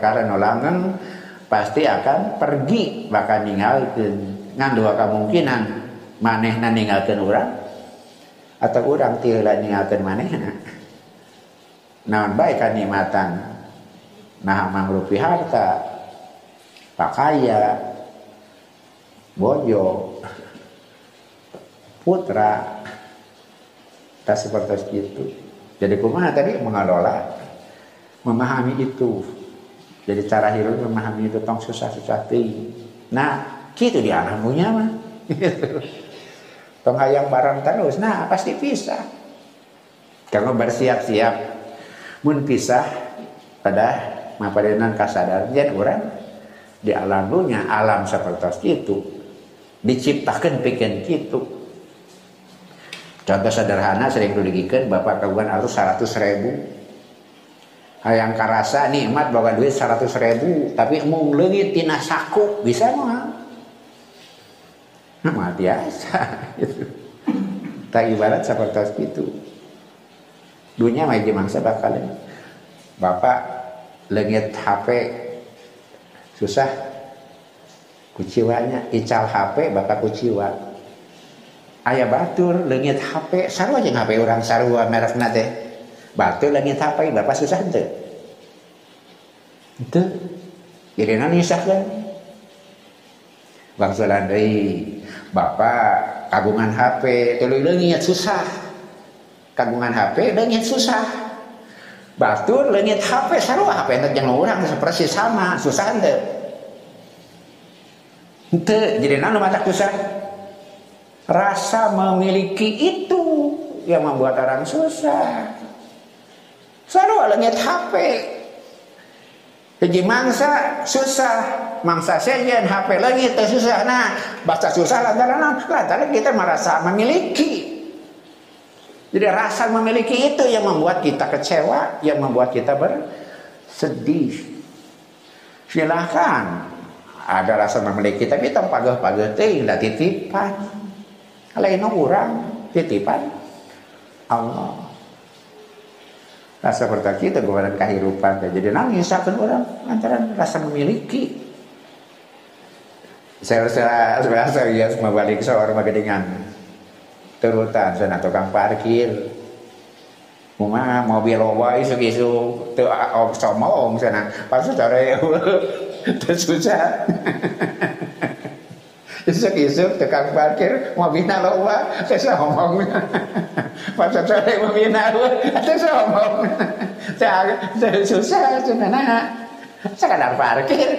perkara nolangan pasti akan pergi bakal ninggalkan. Ngan dua kemungkinan maneh ninggalkan orang atau tidak ninggalkan maneh naon baik kenikmatan nah mangrupi harta pakaya bojo putra tak seperti itu. Jadi kumaha tadi mengelola memahami itu jadi cara hirup memahami itu tong susah-susah Nah, gitu di alamunya mah. tong hayang barang terus, nah pasti pisah. Kamu bersiap-siap. Mun pisah pada mapadenan kasadaran jen orang di alam dunia alam seperti itu. Diciptakan bikin gitu. Contoh sederhana sering digikan bapak kawan harus 100 ribu yang karasa nikmat bawa duit 100 ribu. Tapi mau lengit tina saku bisa mah nah, biasa. Gitu. tak ibarat seperti itu dunia mah mangsa bakal bapak lengit HP susah. Kuciwanya ical HP bapak kuciwa. Ayah batur lengit HP sarua aja HP orang sarua merek nate Batu lagi tapai bapak susah ente. Itu. Jadi nanti kan. Bang Sulandai, bapak kagungan HP, telu lengit susah. Kagungan HP lengit susah. Batu lengit HP sarua HP ente jangan orang seperti sama, susah ente. Ente, jadi nanti mata susah. Rasa memiliki itu yang membuat orang susah. Selalu lengit HP. Jadi mangsa susah, mangsa sejen HP lagi teh susah. Nah, bahasa susah lantaran lantaran kita merasa memiliki. Jadi rasa memiliki itu yang membuat kita kecewa, yang membuat kita bersedih. Silahkan ada rasa memiliki tapi tanpa pagah-pagah teh titipan. Lain orang titipan Allah. Nah seperti kita kepada kehidupan jadi nangis akan orang antara rasa memiliki. Saya rasa rasa ya semua balik seorang dengan terutan sana tukang parkir. Mama mobil loba isu isu tu somong sana pas sore susah Isuk-isuk tukang parkir mau bina loba saya ngomong. Pas sore mau bina saya ngomong. Saya susah sebenarnya sekadar parkir.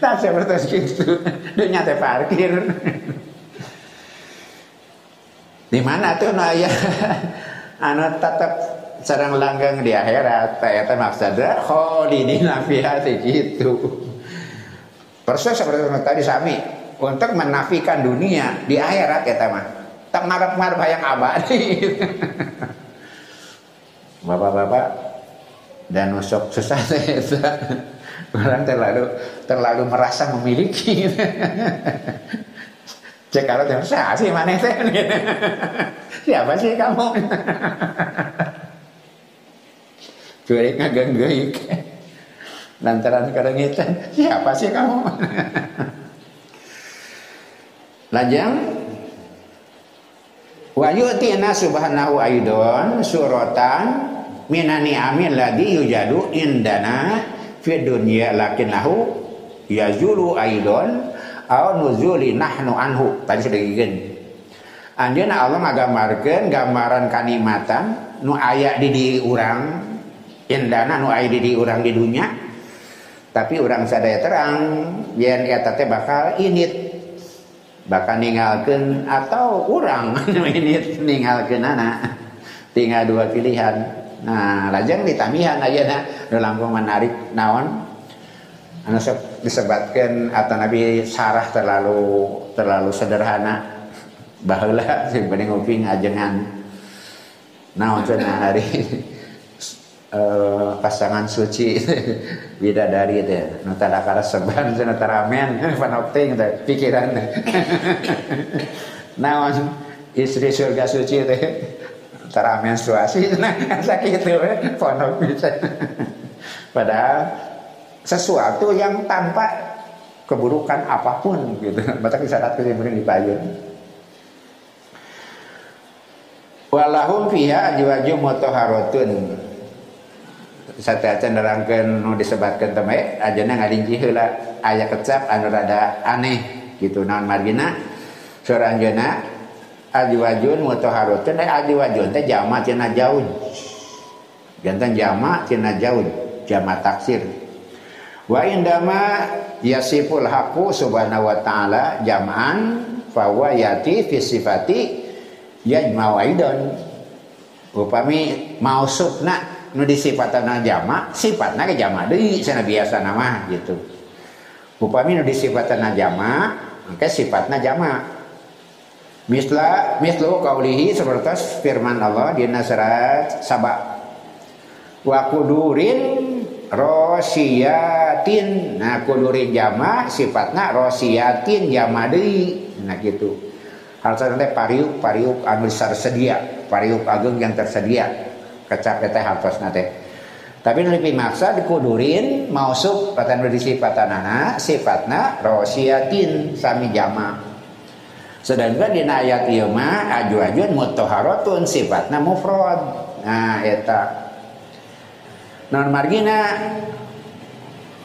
Tak seperti itu dunia teh parkir. Di mana tuh naya anu tetap sarang langgang di akhirat. Teh maksudnya kholidina fiha gitu Persis seperti tadi sami untuk menafikan dunia di akhirat ya teman. Tak ngarep-ngarep yang abadi. Bapak-bapak dan usop susah orang terlalu terlalu merasa memiliki. Cek kalau saya sih mana Siapa sih kamu? Curik ngageng-geik lantaran kerengitan siapa sih kamu? Lajang wa yu'tina subhanahu aidon suratan minani amin lagi yujadu indana fi dunya lakin lahu yazulu aidon au nuzuli nahnu anhu. Tadi sudah gigin Anjeuna Allah ngagambarkeun gambaran kanikmatan nu aya di di urang indana nu aya di di urang di dunia tapi orang sadaya terang yang eta teh bakal init. Bakal ninggalkan atau orang init ninggalkan anak tinggal dua pilihan. Nah lajang ditamihan aja dalam menarik naon? Anu disebutkan atau Nabi Sarah terlalu terlalu sederhana. Baheula sing ngopi ngajengan naon cenah hari uh, pasangan suci bidadari itu. Nu tada kara seban cenah taramen panopting teh pikiran. Naon istri surga suci teh tara menstruasi nah sakit teh pondok bisa padahal sesuatu yang tanpa keburukan apa pun gitu. Maka syarat kesimpulan dipayun walahum fiha ajwaju mutahharatun sate nerangkeun nu disebutkeun teh bae ajana ngarinci heula. Aya kecap anu rada aneh gitu. Naon margina? Surah anjeunna ajwajun mutahharatun da ajwajun teh jama cenah jauh jantan jama cenah jauh jama taksir. Wa indama yasiful haqu subhanahu wa ta'ala jam'an fa huwa yati fi sifati yajma'u aidan upami mausufna nu disifatan jama sifatna ke jama deui sana biasa nama gitu. Upami nu disifatan jama maka sifatna jama. Misla mislu kaulihi seperti firman Allah di surat Saba. Wa kudurin rosiyatin. Nah kudurin jama sifatna rosiyatin jama deui. Nah gitu. Hal teh pariuk pariuk anu tersedia pariuk agung yang tersedia kecap teh hartosna teh tapi lebih maksa dikudurin mausuk patan sifatanana sifatna rosiatin sami jama. Sedangkan di ayat ieu mah aju-ajun mutahharatun sifatna mufrad. Nah eta. Non margina?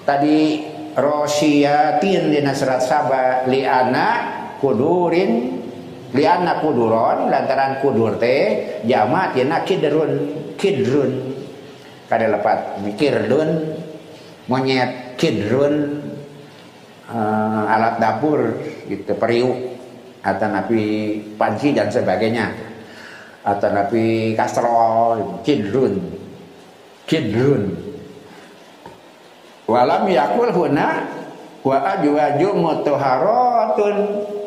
Tadi rosiatin di surat saba liana kudurin liana kuduron lantaran kudur teh jama tina kidrun kidrun. Kada lepat kirdun monyet kidrun uh, alat dapur gitu periuk atau napi panci dan sebagainya. Atau napi kastrol kidrun kidrun. Walam yakul huna wa ajwaju mutahharatun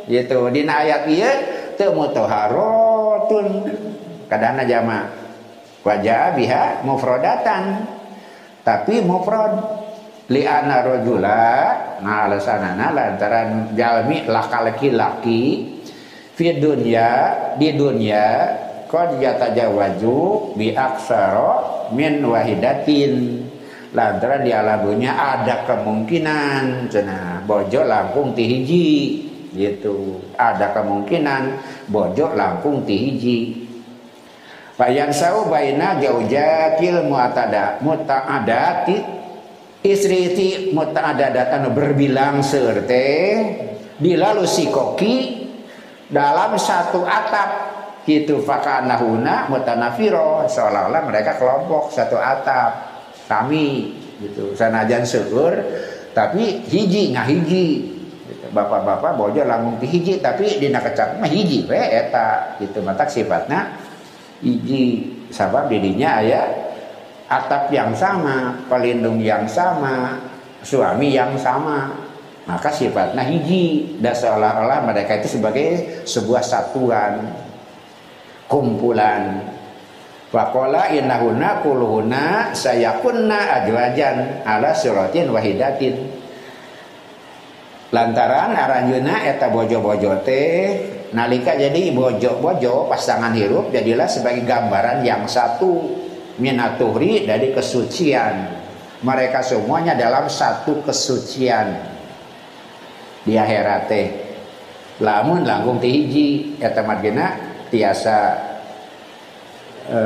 gitu dina ayat ieu teu mutahharatun kadana jama wajah biha mufradatan. Tapi mufrad. Li ana rajula nah lantaran jalmi laka laki-laki fi dunya di dunya qad yatajawaju bi aksara min wahidatin. Lantaran di alam dunia ada kemungkinan cenah bojo langkung ti hiji gitu. Ada kemungkinan bojo langkung ti hiji Bayan sau baina jaujatil muatada mutaadati. Istri ti mutaadadatan berbilang serte dilalu sikoki dalam satu atap. Itu fakanahuna mutanafiro. Seolah-olah mereka kelompok satu atap kami gitu sanajan seueur tapi hiji ngah hiji. Gitu. bapak-bapak bojo langsung ti hiji tapi dina kecap mah hiji we eta. Gitu matak sifatnya iji sabab dirinya ayah atap yang sama, pelindung yang sama, suami yang sama. Maka sifatnya hiji dan seolah-olah mereka itu sebagai sebuah satuan kumpulan. Wakola innahuna kuluhuna sayakunna adwajan ala suratin wahidatin. Lantaran aranjuna eta bojo-bojo teh nalika jadi bojo-bojo pasangan hirup jadilah sebagai gambaran yang satu. Minatuhri dari kesucian. Mereka semuanya dalam satu kesucian. Di akhirat teh lamun langkung tihiji eta margina tiasa e,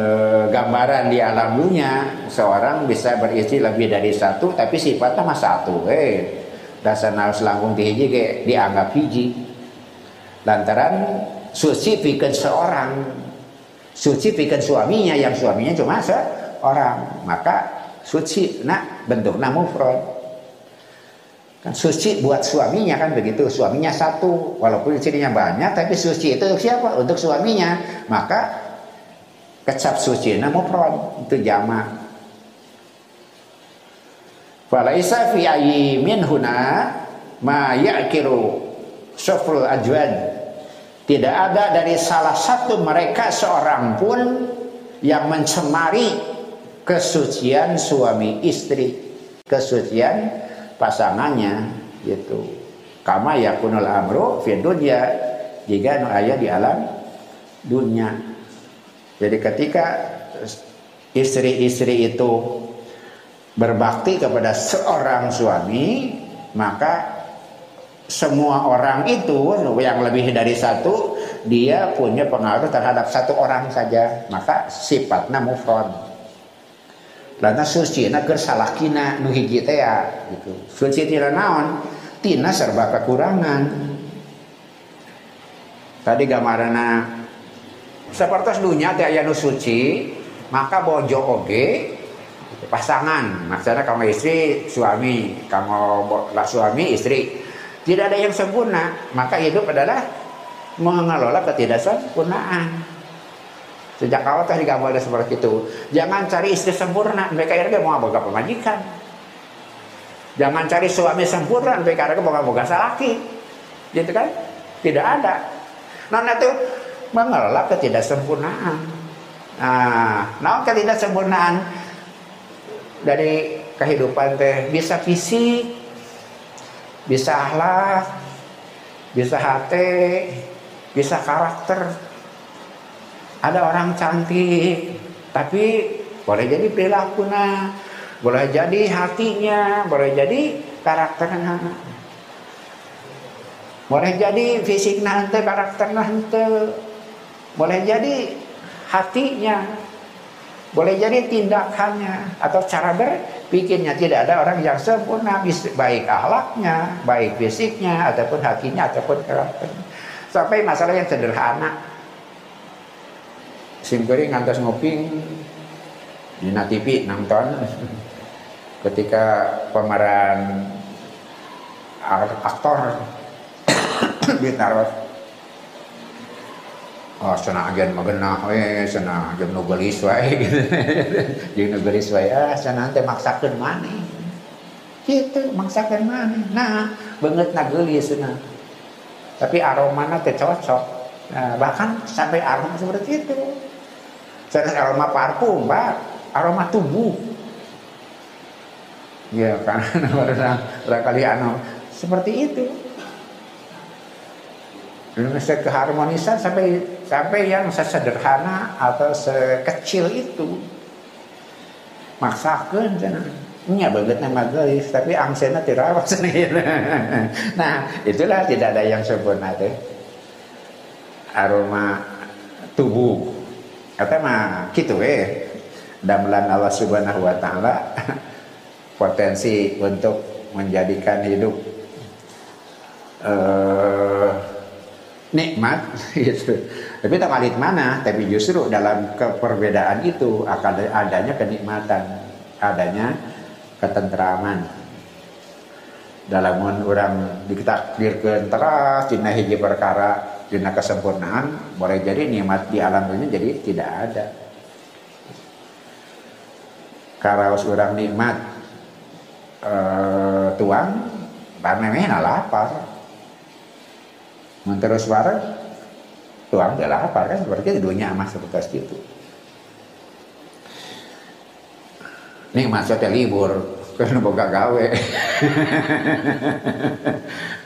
gambaran di alam dunia seorang bisa beristri lebih dari satu tapi sifatnya mah satu eh. Dasar harus langkung tihiji kayak dianggap hiji lantaran suci bikin seorang suci bikin suaminya yang suaminya cuma seorang maka suci nak bentuknya mufrad. Kan suci buat suaminya kan begitu suaminya satu walaupun istrinya banyak tapi suci itu siapa? Untuk suaminya. Maka kecap suci mufrad itu jama falaisa fi ayyi min huna ma yakiru syafrul ajwad tidak ada dari salah satu mereka seorang pun yang mencemari kesucian suami istri, kesucian pasangannya gitu. Kama yakunul amru fi dunya jika nu aya di alam dunia. Jadi ketika istri-istri itu berbakti kepada seorang suami maka semua orang itu yang lebih dari satu dia punya pengaruh terhadap satu orang saja maka sifatnya on Lana suci na keur salakina nu ya gitu. Suci tina naon? Tina serba kekurangan. Tadi gambarana seperti dunia teh aya nu suci, maka bojo oge pasangan maksudnya kamu istri suami kamu suami istri tidak ada yang sempurna. Maka hidup adalah mengelola ketidaksempurnaan. Sejak awal tadi kamu ada seperti itu. Jangan cari istri sempurna mereka mau boga pemajikan. Jangan cari suami sempurna mereka mau boga salaki gitu kan? Tidak ada. Nah itu mengelola ketidaksempurnaan. Nah nah ketidaksempurnaan dari kehidupan teh bisa fisik bisa akhlak bisa hati bisa karakter. Ada orang cantik tapi boleh jadi perilakunya boleh jadi hatinya boleh jadi karakternya. Boleh jadi fisik nanti karakter nanti boleh jadi hatinya boleh jadi tindakannya atau cara berpikirnya. Tidak ada orang yang sempurna. Baik akhlaknya, baik fisiknya ataupun hatinya ataupun karakternya. Sampai masalah yang sederhana. Simpuri ngantos ngoping di TV nonton. Ketika pemeran aktor. Bintang oh sana agen magenah we sana agen nugelis wae gitu. Jeung nugelis wae ah sana teh maksakeun maneh. Gitu maksakeun maneh. Nah beungeut nagelis cenah tapi aromana teh cocok. Nah, bahkan sampai aroma seperti itu. Sana aroma parfum pak. Aroma tubuh. Ya karena orang kali anu. Seperti itu Indonesia keharmonisan sampai sampai yang sesederhana atau sekecil itu. Maksakan nya banget nama guys tapi angsena tirawat nah itulah tidak ada yang sempurna deh aroma tubuh. Kata mah gitu eh damelan Allah Subhanahu wa taala potensi untuk menjadikan hidup uh, nikmat gitu. Tapi tak malit mana, tapi justru dalam keperbedaan itu akan adanya kenikmatan, adanya ketentraman. Dalam orang ditakdirkan teras dina hiji perkara dina kesempurnaan boleh jadi nikmat di alam dunia jadi tidak ada. Kalau orang nikmat uh, tuang, parnemehna lapar terus bareng tuang dia lapar kan? Berarti dunia emas seperti itu nih maksudnya libur. Karena boga gawe.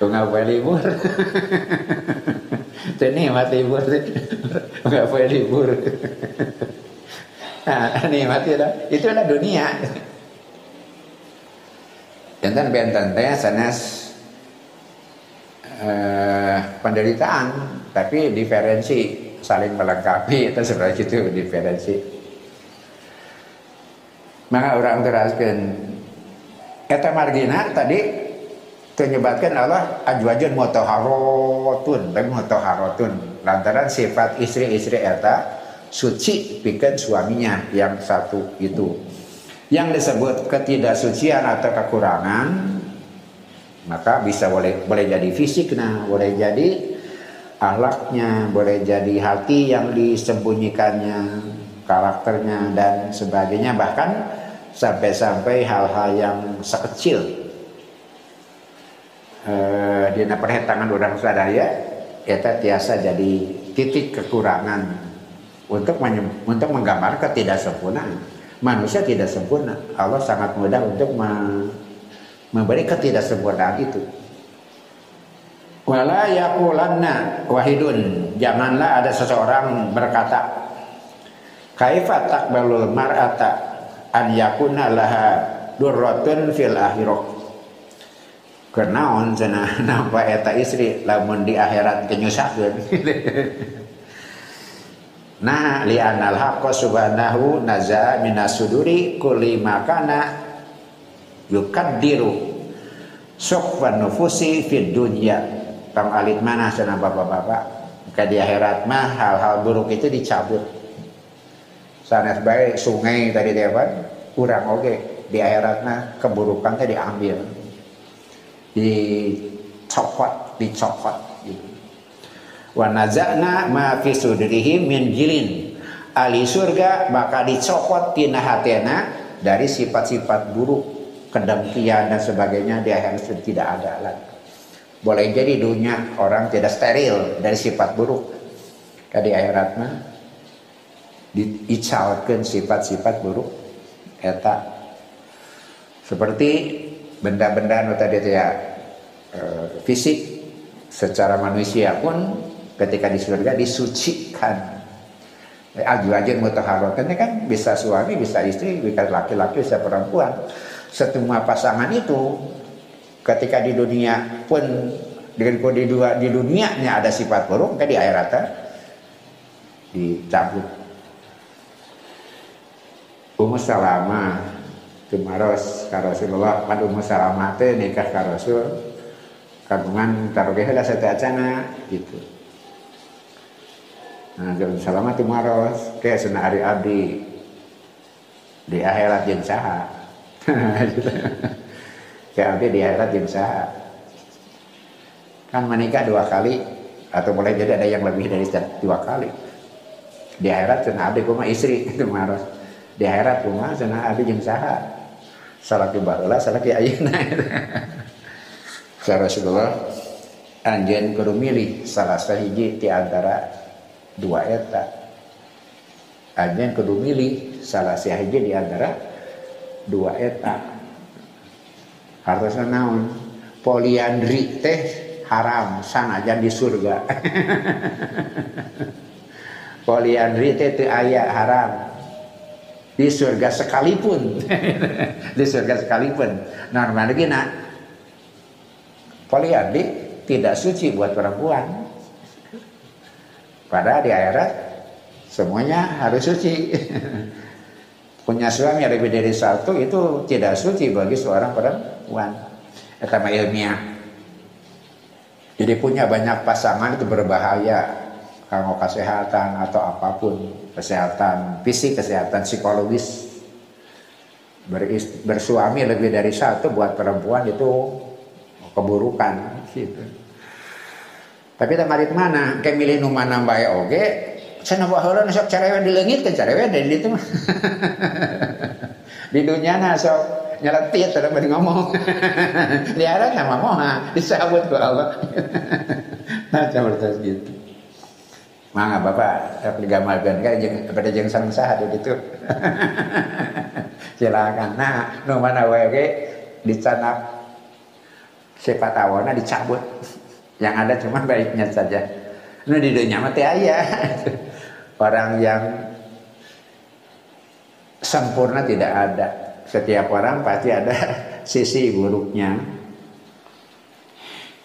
Tuh boleh libur. Itu nikmat libur. Boleh libur. Nah nikmat itu itulah dunia. Jantan benten teh sanes eh, penderitaan tapi diferensi saling melengkapi itu seperti itu diferensi. Maka orang teraskan kata margina tadi menyebabkan Allah ajwajun motoharotun dan motoharotun. Lantaran sifat istri-istri eta suci bikin suaminya yang satu itu. Yang disebut ketidaksucian atau kekurangan maka bisa boleh boleh jadi fisik nah boleh jadi ahlaknya boleh jadi hati yang disembunyikannya karakternya dan sebagainya. Bahkan sampai-sampai hal-hal yang sekecil. Eh, di perhetangan orang sadaya itu tiasa jadi titik kekurangan untuk untuk menggambar ketidaksempurnaan manusia tidak sempurna. Allah sangat mudah untuk memberi ketidaksempurnaan itu. Wala yaqulanna wahidun, janganlah ada seseorang berkata, kaifa taqbalul mar'ata an yakuna laha durratun fil akhirah? On cenah nampak eta istri lamun di akhirat kenyusakeun Nah li anal haqqa subhanahu naza minas suduri kulli makana yukaddiru sukwan nufusi fid dunya. Tang alit mana sana bapak-bapak? Ke di akhirat mah hal-hal buruk itu dicabut. Sanes baik sungai tadi dia kan kurang oke. Okay. di akhirat mah keburukan diambil. Dicopot dicopot wa nazana ma fi sudrihim min jilin. Ahli surga maka dicopot tina hatena dari sifat-sifat buruk kedengkian dan sebagainya di akhirat sudah tidak ada lagi. Boleh jadi dunia orang tidak steril dari sifat buruk. Di akhirat mah diicalkan sifat-sifat buruk. Eta seperti benda-benda tadi ya fisik secara manusia pun ketika di surga disucikan. Aju aja mutaharotnya kan? Bisa suami bisa istri bisa laki-laki bisa perempuan semua pasangan itu ketika di dunia pun dengan di dua di dunianya ada sifat buruk kan di akhirat dicabut Ummu Salamah Tumaros ka Rasulullah pada Ummu Salamah teh nikah ka Rasul kandungan taruh lah satu acana gitu Nah, jalan selamat maros kayak sana hari abdi di akhirat yang saha. Abdi di akhirat yang saha. Kan menikah dua kali atau boleh jadi ada yang lebih dari dua kali. Di akhirat sana abdi kuma istri itu maros. Di akhirat kuma sana abdi yang saha. Barulah salaki ayuna. Sa Rasulullah anjen kudu milih salah sahiji di antara dua eta yang kudu milih salah si hiji di antara dua eta. Harusnya naon? Poliandri teh haram sanajan di surga. Poliandri teh teu aya haram. Di surga sekalipun. Di surga sekalipun. Normal gina poliandri tidak suci buat perempuan. Padahal di akhirat semuanya harus suci. Punya suami lebih dari satu itu tidak suci bagi seorang perempuan. Itu ilmiah. Jadi punya banyak pasangan itu berbahaya kalau kesehatan atau apa pun kesehatan fisik kesehatan psikologis bersuami lebih dari satu buat perempuan itu keburukan gitu. Tapi marit mana? Kayak milih nu mana bae oge. Sana baheula nu sok carewe di leungit ke carewe di ditu mah. di dunia na sok nyeletit terus bari ngomong. di sama moha disambut ku Allah. nah seperti gitu. Mangga Bapak, saya digambarkan kan jeung pada jeung sareng saha gitu. Silakan. Nah, nu mana wae ge dicanak sifat awana dicabut yang ada cuma baiknya saja nah di dunia mati ayah orang yang sempurna tidak ada. Setiap orang pasti ada sisi buruknya.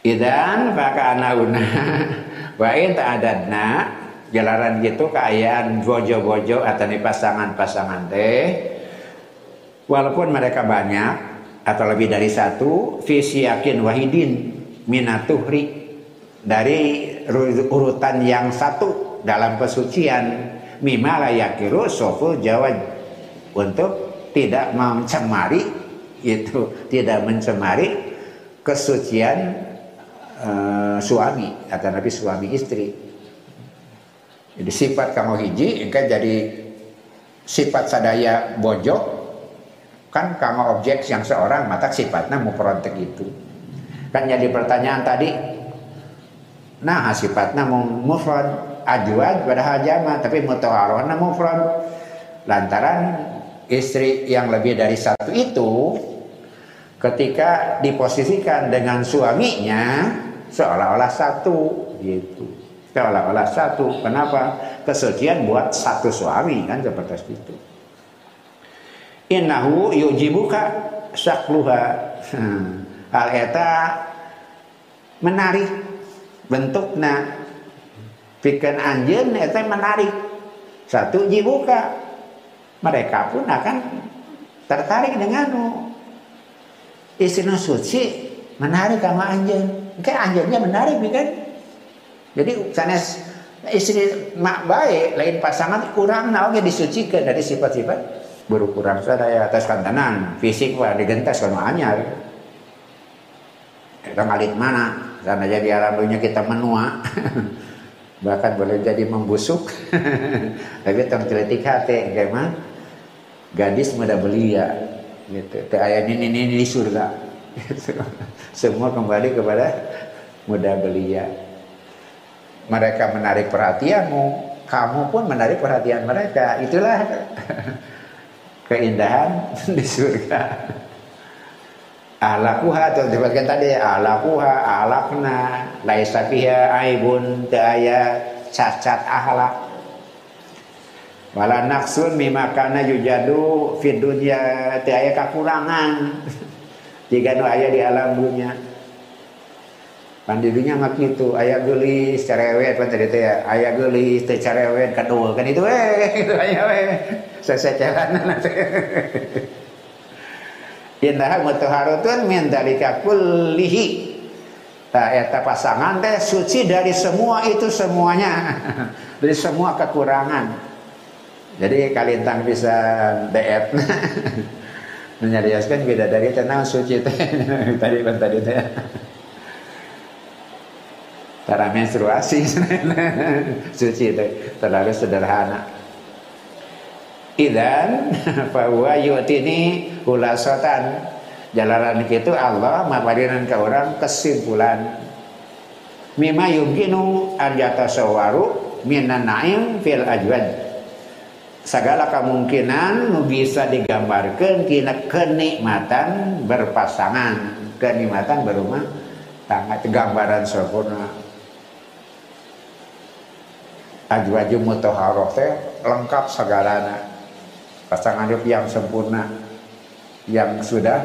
Idan maka anauna wa in ta'adadna. Jalaran gitu keayaan bojo-bojo atau pasangan-pasangan teh. Walaupun mereka banyak atau lebih dari satu visi yakin wahidin minatuhri. Dari urutan yang satu dalam kesucian mimala yakiru soful jawab untuk tidak mencemari itu tidak mencemari kesucian uh, suami atau nabi suami istri. Jadi sifat kamu hiji engkau jadi sifat sadaya bojo. Kan kamu objek yang seorang mata sifatnya mau perontek itu. Kan jadi pertanyaan tadi Nah sifatnya mufrad ajwad padahal jama tapi mutawarona mufrad. Lantaran istri yang lebih dari satu itu ketika diposisikan dengan suaminya seolah-olah satu gitu. Seolah-olah satu. Kenapa? Kesucian buat satu suami kan seperti itu. innahu yujibuka sakluha hmm. hal eta menarik bentukna pikan anjen eta menarik satu jibuka. Mereka pun akan tertarik dengan istri suci menarik sama anjen kayak anjennya menarik kan jadi sanes istri mak baik lain pasangan kurang nah disucikan dari sifat-sifat buruk kurang. Sadaya atas kantanan fisik wah digentas kan anyar. Kita ngalit mana? Karena jadi alam dunia kita menua bahkan boleh jadi membusuk. Tapi terteletik hati gimana gadis muda belia gitu. Te ayat ini ini di surga. Gitu. semua kembali kepada muda belia. Mereka menarik perhatianmu kamu pun menarik perhatian mereka. Itulah keindahan di surga alakuha atau dibagian tadi alakuha alakna laisa fiha aibun daya cacat ahlak wala naksun mima kana yujadu fid dunya teu aya kakurangan jika nu aya di alam dunia. Pan di dunia mah kitu aya geulis cerewet pan tadi ya aya geulis teu cerewet kadua kan itu eh aya we seseceran indah mutaharutun min dalika kullihi Nah, eta pasangan teh suci dari semua itu semuanya, dari semua kekurangan. Jadi kalintang bisa deet. Menyediaskan beda dari tenang suci teh. tadi kan tadi teh. Cara menstruasi suci teh terlalu sederhana. Idan bahwa yutini hulasatan. Jalanan itu Allah mapadinan ke orang kesimpulan. Mima yumkinu an yatasawaru minan naim fil ajwad. Segala kemungkinan bisa digambarkan kina kenikmatan berpasangan. Kenikmatan berumah tangga gambaran sempurna. Ajwaju mutahharoh teh lengkap segalanya pasangan hidup yang sempurna yang sudah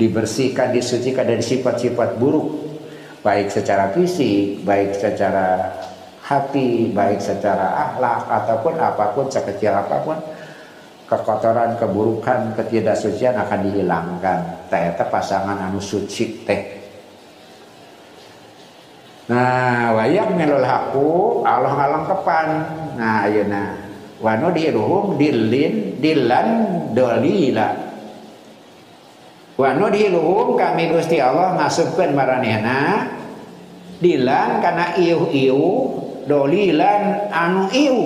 dibersihkan disucikan dari sifat-sifat buruk. Baik secara fisik baik secara hati baik secara akhlak ataupun apa pun sekecil apa pun kekotoran keburukan ketidaksucian akan dihilangkan. Ternyata pasangan anu suci teh. Nah wayak melul haku Allah ngalengkepan nah ayeuna wa nudhiruhum dillin dillan dolila wa nudhiruhum kami Gusti Allah masukkan maranehna dilan karena iuh-iuh dolilan anu iu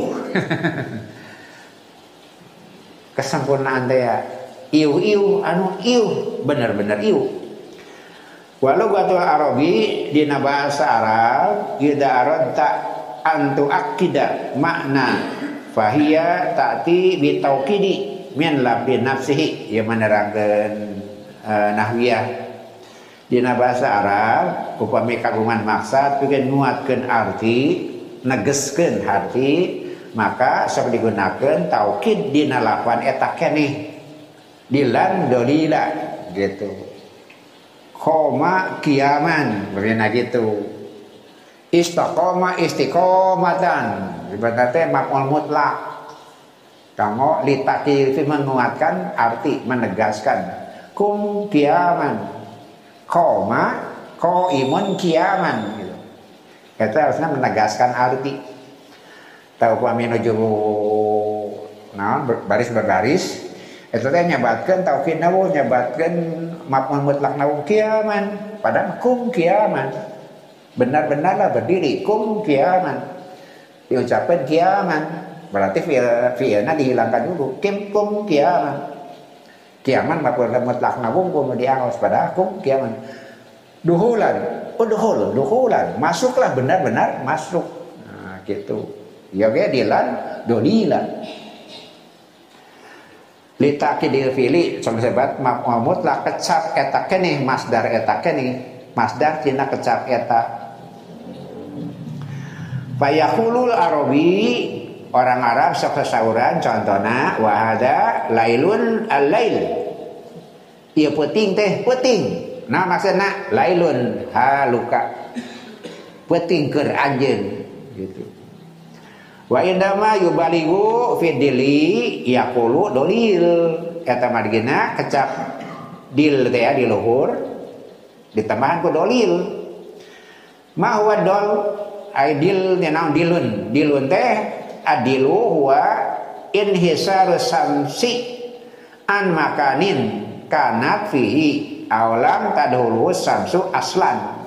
kesempurnaan ya iu iu anu iu bener-bener iu walau gatul arabi di bahasa Arab ida aradta antu akida makna fahiya ta'ti bi tauqidi min labdi nafsihi. Yang menerangkan uh, nahwiyah. Dina bahasa Arab upami kagungan maksud bikin nguatkan arti negeskeun hati maka sok digunakan taukid dina lapan eta keneh dilan dolila gitu. Koma kiaman berina gitu. Istiqomah istiqomatan ibaratnya makmul mutlak kamu litaki itu menguatkan arti menegaskan. Kum kiaman. Koma ko imun kiaman. Itu harusnya menegaskan arti. Tahu menuju nah baris berbaris. Itu teh nyabatkan tauhid nawu nyabatkan makmul mutlak nawu kiaman. Padahal kum kiaman. Benar-benarlah berdiri kum kiaman diucapkan kiaman. Berarti fiil fiilnya dihilangkan dulu. Kim kum kiaman kiaman makmul mutlak nawu kemudian harus pada kum kiaman. Duhulan. Udhul duhulan. Masuklah benar-benar masuk. Nah, gitu. Ya dilan dolilan litakidil fili sama sebat mutlak kecap eta kene masdar eta kene. Masdar cina kecap eta fayahulul arabi orang Arab sok sauran contohna wahada lailun al-lail. Ieu peuting teh peuting nah maksudna lailun haluka peuting keur anjeun gitu. Wa indama yubaligu fi dili yaqulu dolil. Eta margina kecap dil teh ya di luhur ditambahan ku dolil. Ma dol ai dil naon? Dilun. Dilun teh adilu huwa inhisar samsi an makanin kanat fihi awalam tadhulu samsu aslan.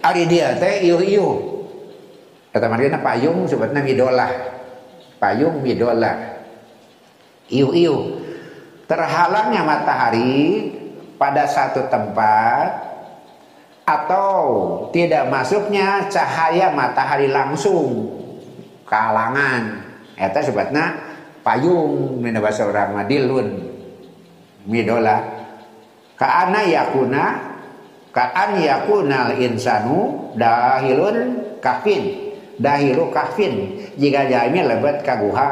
Ari dia teh ieu ieu kata marina payung sebutna midolah. Payung midolah. Ieu ieu terhalangnya matahari pada satu tempat atau tidak masuknya cahaya matahari langsung. Kalangan. Eta sebutna payung mina bahasa orang madilun. Midola. Kaana yakuna kaan yakunal insanu dahilun kafin. Dahilu kafin. Jika jami lebat kaguha.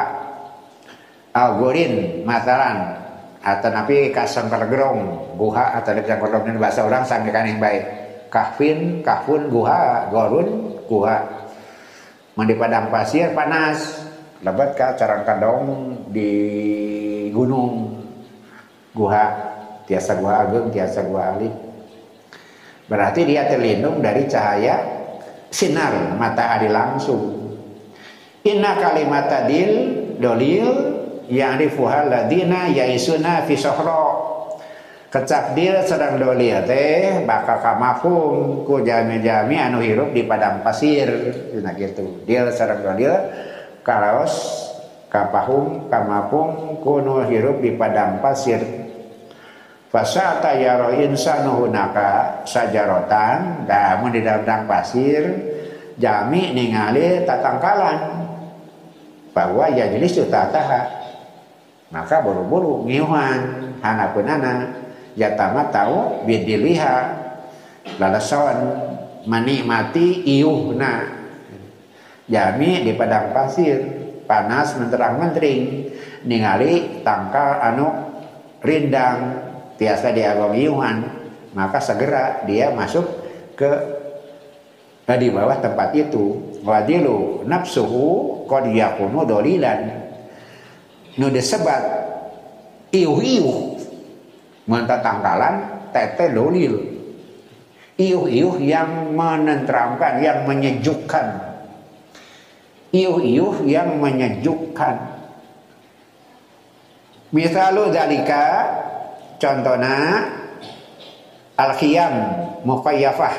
Algorin mataran. Atau napi kasang gerong guha atau kasang gerong ini bahasa orang sanggikan yang baik kafin kafun guha gorun guha. Mandi padang pasir panas. Lebat ka carang kadong di gunung. Guha tiasa gua ageng tiasa gua alik. Berarti dia terlindung dari cahaya sinar matahari langsung. Inna kalimat tadil dolil yang difuhal ladina yaisuna fi sohro kecap dia sedang doli teh bakal kamapung ku jami-jami anu hirup di padang pasir. Nah gitu. Dia sedang doli karaos kapahum kamapung kuno hirup di padang pasir. Fasata yaro insanu hunaka sajarotan damun di dalam pasir jami ningali tatangkalan. Bahwa ya jenis tataha maka buru-buru ngiuhan hanapunana yatama tahu bidiliha. Lalasawan menikmati iuhna. Jami di padang pasir panas menterang mentering ningali tangkal anu rindang tiasa diagong iuhan maka segera dia masuk ke di bawah tempat itu. Wadilu nafsuhu qad yakunu dolilan. Nu disebat iuh-iuh Manta tangkalan tete dolil. Iuh-iuh yang menenteramkan, yang menyejukkan. Iuh-iuh yang menyejukkan. Misalu dalika contohnya al-khiyam muqayyafah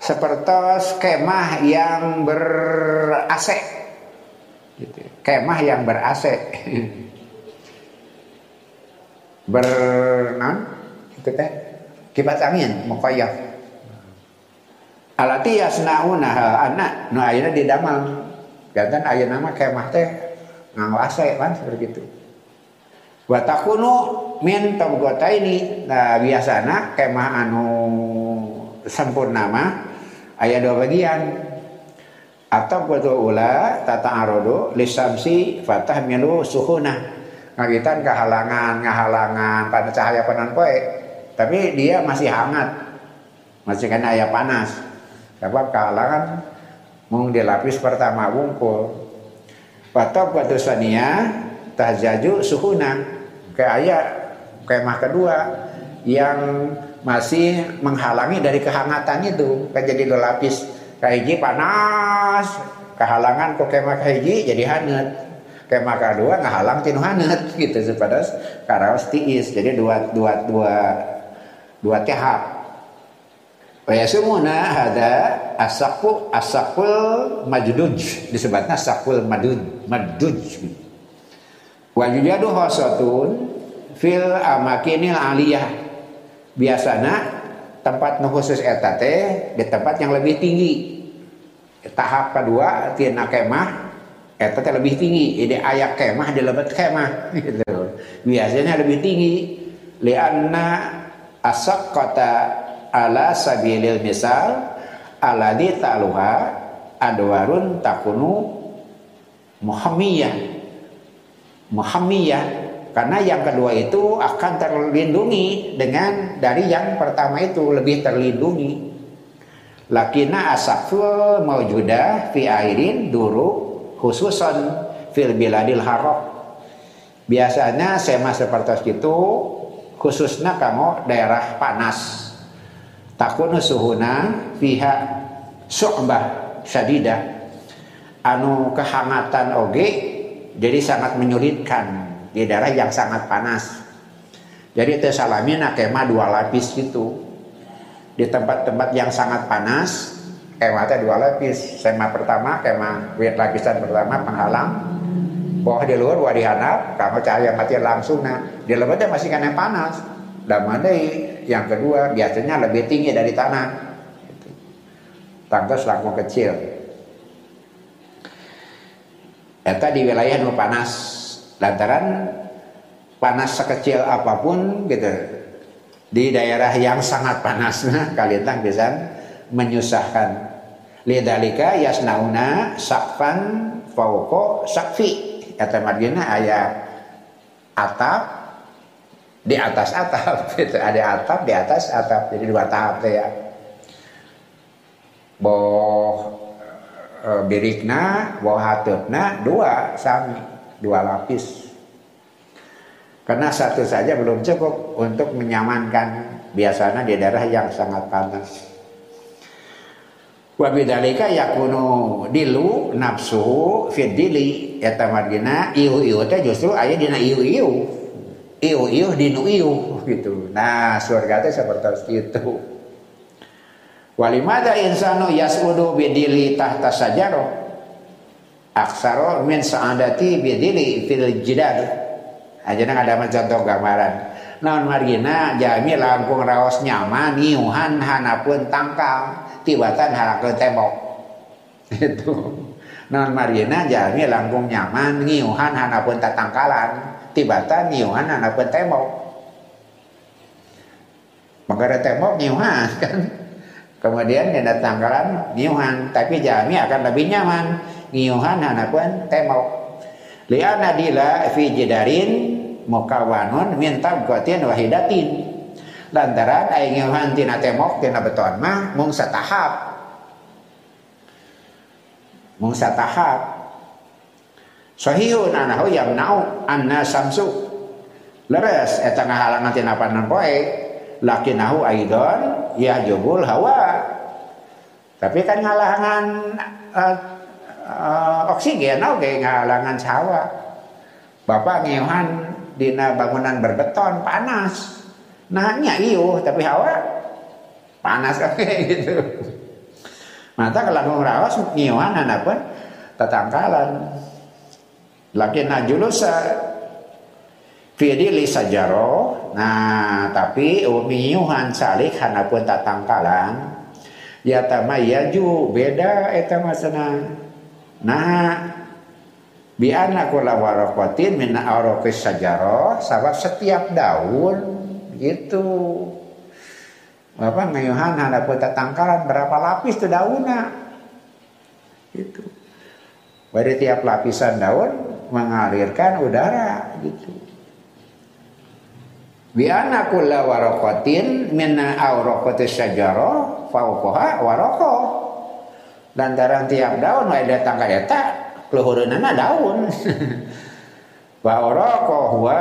seperti kemah yang ber AC gitu. kemah yang ber AC bernan itu teh kipas angin muqayyaf alati yasnauna anak nu ayeuna di damal gantan ayeuna mah kemah teh nganggo ase kan seperti itu. Wa takunu min ini nah biasana kemah anu sempurna mah aya dua bagian. Atau betul ula tata arodo lisamsi fatah milu suhuna ngagitan kehalangan ngahalangan pada cahaya panan poe. Tapi dia masih hangat. Masih kena ayah panas. Sebab kehalangan mung dilapis pertama wungkul. Patok batu sania tahjaju suhuna. Ke ayah kemah kedua yang masih menghalangi dari kehangatan itu. Kan jadi lapis. Kahiji panas. Kehalangan kok kemah kahiji jadi hangat kemah kedua ngahalang tinu hanet gitu sepadas karaos tiis jadi dua dua dua dua tahap Waya semuna ada asakul asakul majduj disebutnya asakul madud maduj. Wa yujadu hasatun fil amakinil aliyah. Biasana tempat nu khusus eta teh di tempat yang lebih tinggi. Tahap kedua tina kemah eta teh lebih tinggi. Ide ayak kemah di lebat kemah. Gitu. Biasanya lebih tinggi. Lianna asak kota ala sabilil misal aladi taluha adwarun takunu muhammiyah. Muhammiyah. Karena yang kedua itu akan terlindungi dengan dari yang pertama itu lebih terlindungi. Lakina asaful maujudah fi airin duru khususan fil biladil harok biasanya sema seperti itu khususnya kamu daerah panas takunu suhuna fiha su'bah syadidah anu kehangatan oge jadi sangat menyulitkan di daerah yang sangat panas. Jadi tesalamina kemah dua lapis gitu. Di tempat-tempat yang sangat panas, kemah dua lapis. Sema pertama kemah lapisan pertama penghalang. Bawah di luar wah dihanap, kamu cahaya mati langsung nah. Di lembutnya masih kena panas. Dan mana yang kedua biasanya lebih tinggi dari tanah. Gitu. Tangkas langsung kecil. Eta di wilayah nu panas lantaran panas sekecil apa pun gitu di daerah yang sangat panas kalian bisa menyusahkan. Lidalika yasnauna sakfan fauko sakfi kata margina ayat atap di atas atap. Itu ada atap di atas atap jadi dua tahap ya. Boh e, birikna boh hatupna dua sami dua lapis. Karena satu saja belum cukup untuk menyamankan. Biasanya di daerah yang sangat panas. Wabidalika yakunu dilu nafsu fidili eta margina iu iu teh justru aya dina iu iu iu iu dinu iu gitu. Nah surga teh seperti itu. Walimada insanu yasudu bidili tahta sajaroh aksaro min sa'adati bidili fil jidad. Aja ada contoh gambaran. Naon margina? Jami langkung raos nyaman niuhan hanapun tangkal tibatan halakeun tembok. Itu. Naon margina jami langkung nyaman niuhan hanapun tatangkalan. Tibatan niuhan hanapun tembok. Maka tembok niuhan kan? Kemudian dina tangkalan niuhan tapi jami akan lebih nyaman ngiyuhan hanapun temok liana dila fi jidarin mukawanun min tabqatin wahidatin lantaran ai ngiyuhan tina temok tina beton mah mung satahap. Mung satahap. Sahihun anahu yamnau anna samsu. Leres eta ngahalangan tina panan poe. Lakinahu aidon ya jubul hawa. Tapi kan ngalangan uh, uh, oksigen oke okay, ngalangan sawa. Bapak ngehan dina bangunan berbeton panas nahnya iyo tapi hawa panas oke gitu. Mata kalau ngerawas ngehan anak pun tetangkalan. Lakin najulusa Fidi li sajaro. Nah tapi umiyuhan salik hanapun tatangkalan Ya tamayaju beda eta masana. Nah, bi anna kula waraqatin min araqis sajarah sebab setiap daun gitu. Bapak ngayuhan ada peta tangkalan berapa lapis tuh daunnya. Gitu. Pada tiap lapisan daun mengalirkan udara gitu. Bi anna kula waraqatin min araqis sajarah fauqaha waraqah lantaran tiap daun wae datang ka eta kluhureunana daun wa oraqah wa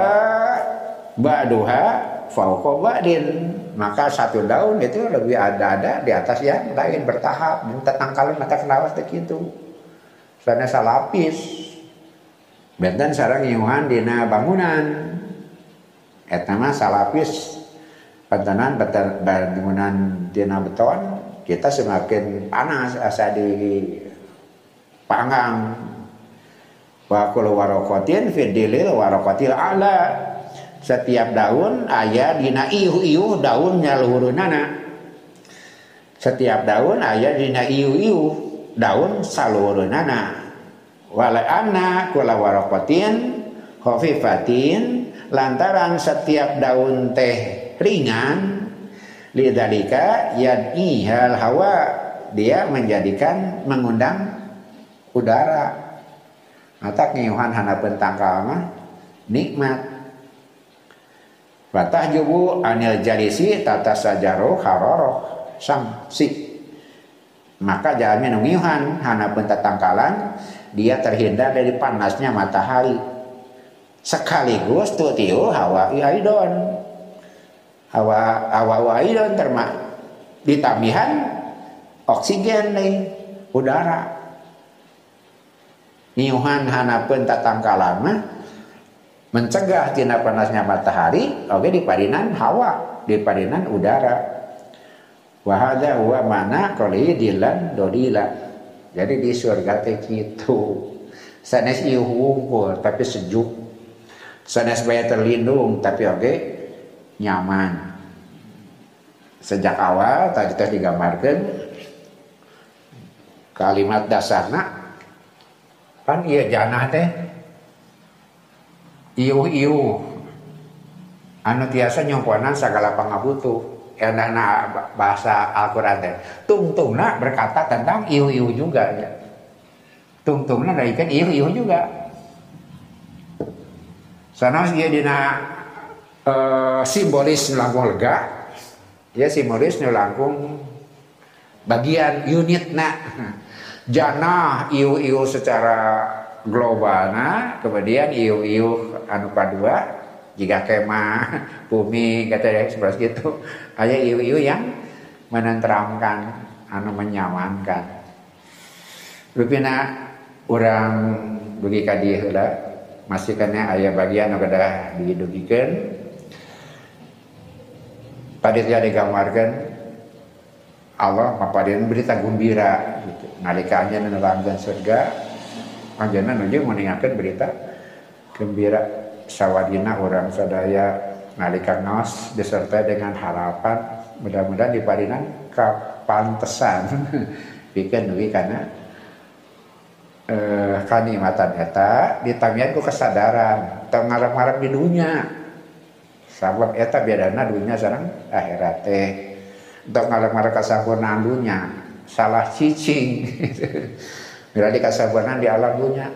ba'duha fauqa ba'din maka satu daun itu lebih ada-ada di atas yang lain bertahap. Minta tangkalin mata kenawas begitu sana salapis benten sarang iuhan dina bangunan. Eta mah salapis pantanan bangunan dina beton kita semakin panas asa di panggang. Wa kullu warokotin fidilil warokotil ala setiap daun ayah dina iu-iu daunnya luhurunana. Setiap daun ayah dina iu-iu daun saluhurunana. Wala anna kula warokotin khofifatin lantaran setiap daun teh ringan Lidalika ihal hawa dia menjadikan mengundang udara. mata ngiyuhan hanapeun tangkal nikmat Watah jubu anil jalisi tata sajaro haroroh si Maka jalannya nungiuhan hana pun tatangkalan dia terhindar dari panasnya matahari. Sekaligus tuh tiu hawa aidon. Hawa hawa aidon termak ditamihan oksigen nih udara. Niuhan hana pun tatangkalan mah mencegah tina panasnya matahari oke di padinan hawa di padinan udara. Wahada huwa mana dilan dodila. Jadi di surga teh gitu. Sanes ieu tapi sejuk. Sanes baya terlindung tapi oke nyaman. Sejak awal tadi teh digambarkan kalimat dasarnya kan iya janah teh iu-iu anu tiasa nyongkonan segala pangabutuh. Enak bahasa Al-Quran teh. Tungtungna berkata tentang iu-iu juga ya. Tungtungna dari kan iu-iu juga. Sana dia dina uh, simbolis langkung lega. Ya simbolis langkung bagian unit nak jana iu-iu secara global nah kemudian iu-iu anu kedua jika kemah bumi kata ya seperti itu aja iu-iu yang menenteramkan anu menyamankan. Rupina orang bagi kadi heula masih kena ayah bagian anu kada didugikan panitia digambarkan Allah mapadin berita gembira gitu. Nalikanya nerangkan surga anjana nuju meninggalkan berita gembira sawadina orang sadaya nalika nos disertai dengan harapan. Mudah-mudahan di padinan kapantesan bikin duwi karena eh, kanikmatan eta ditamian ku kesadaran. Teu ngarep-ngarep di dunia. Sabab eta bedana dunia sareng akhirat teh. Untuk ngarep-ngarep kasampurnaan dunia. Salah cicing bila dikasampurnaan di alam dunia.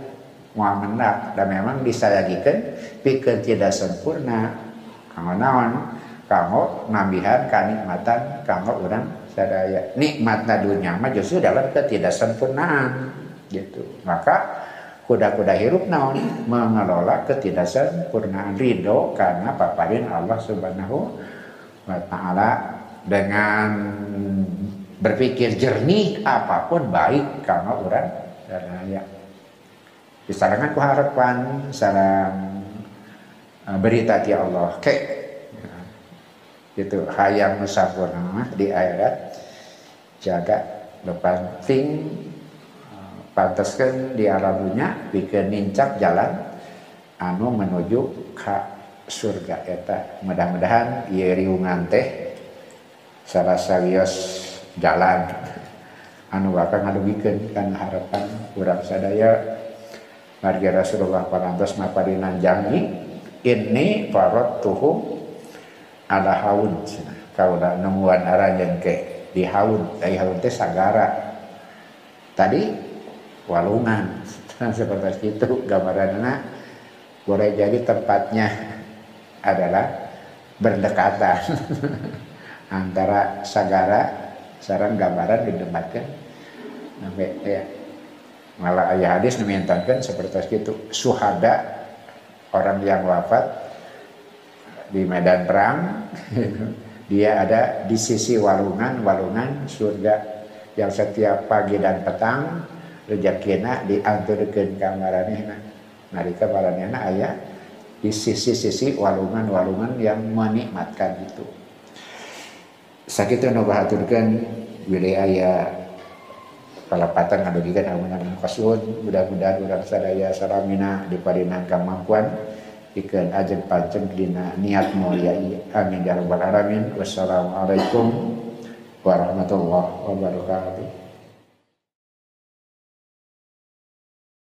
Muamendak dan memang disayagikan pikir tidak sempurna. Kamu naon? Kamu nambihan kenikmatan. Kamu orang sadaya. Nikmat dunia mah justru dalam ketidaksempurnaan. Gitu. Maka kuda-kuda hirup naon? Mengelola ketidaksempurnaan. Ridho karena paparin Allah subhanahu wa ta'ala. Dengan berpikir jernih apa pun baik kamu orang sadaya Disarangan ku harapan sarang uh, berita ti Allah ke itu hayang musafirna di akhirat. Jaga depan ting uh, pantaskan di dunia bikin nincak jalan anu menuju ke surga. Eta mudah-mudahan ieu riungan teh salah jalan anu bakal ngadugikeun kan harapan kurang sadaya. Margi Rasulullah parantos mapadinan jangi ini farot tuhum ada haun. Kau dah nemuan arah yang ke di haun dari haun teh sagara. Tadi walungan seperti itu gambarannya boleh jadi tempatnya adalah berdekatan antara sagara sarang gambaran ditempatkan sampai ya malah ayah hadis memintakan seperti itu. Suhada orang yang wafat di medan perang dia ada di sisi walungan walungan surga yang setiap pagi dan petang rezekina dianturkan kamaranina narika baranina ayah di sisi-sisi walungan-walungan yang menikmatkan itu sakit nu bahaturkeun wilayah kalapatan ngadugikan amunan kasud mudah-mudahan urang sadaya salamina di parinan kemampuan. Ikan ajeng panceng dina niat mulia amin ya rabbal alamin. Wassalamualaikum warahmatullahi wabarakatuh